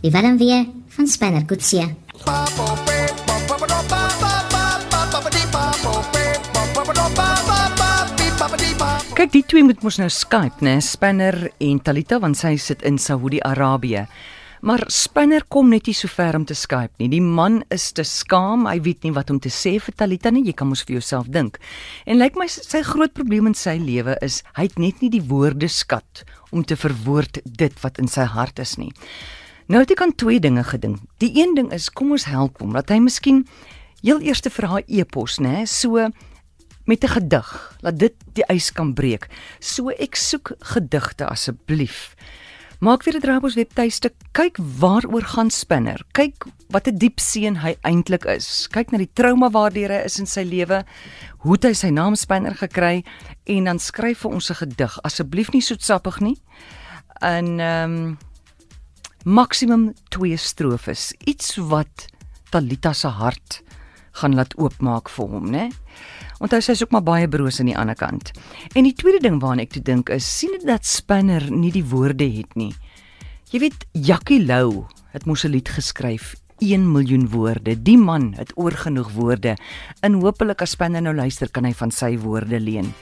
Die warm weer van Spanner Kutsia. Kyk, die twee moet mos nou Skype, né? Spanner en Talita want sy sit in Saudi-Arabië. Maar Spanner kom net nie so ver om te Skype nie. Die man is te skaam, hy weet nie wat om te sê vir Talita nie. Jy kan mos vir jouself dink. En lyk my sy groot probleem in sy lewe is hy het net nie die woordeskat om te verwoord dit wat in sy hart is nie. Nou het ek aan twee dinge gedink. Die een ding is kom ons help hom dat hy miskien heel eers vir haar e-pos, né? So met 'n gedig, laat dit die ys kan breek. So ek soek gedigte asseblief. Maak weer 'n draai op ons webtuiste, kyk waaroor gaan Spinner. Kyk wat 'n diep seun hy eintlik is. Kyk na die trauma waardeur hy is in sy lewe. Hoe het hy sy naam Spinner gekry en dan skryf vir ons 'n gedig. Asseblief nie soetsappig nie. En ehm um, maksimum 2 strofes. Iets wat Talita se hart gaan laat oopmaak vir hom, né? Onthou sy is ook maar baie broos aan die ander kant. En die tweede ding waaraan ek toe dink is sien dit dat Spinner nie die woorde het nie. Jy weet Jackie Lou het mos 'n lied geskryf 1 miljoen woorde. Die man het oor genoeg woorde. In hopelik as Spinner nou luister kan hy van sy woorde leen.